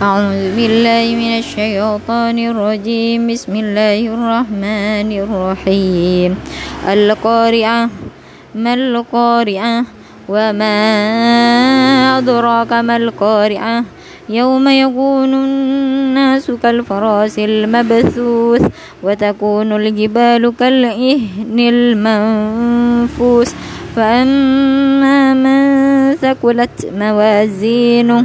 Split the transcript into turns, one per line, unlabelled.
أعوذ بالله من الشيطان الرجيم. بسم الله الرحمن الرحيم. القارعة ما القارعة وما أدراك ما القارعة؟ يوم يكون الناس كالفراس المبثوث وتكون الجبال كالإهن المنفوس. فأما من ثقلت موازينه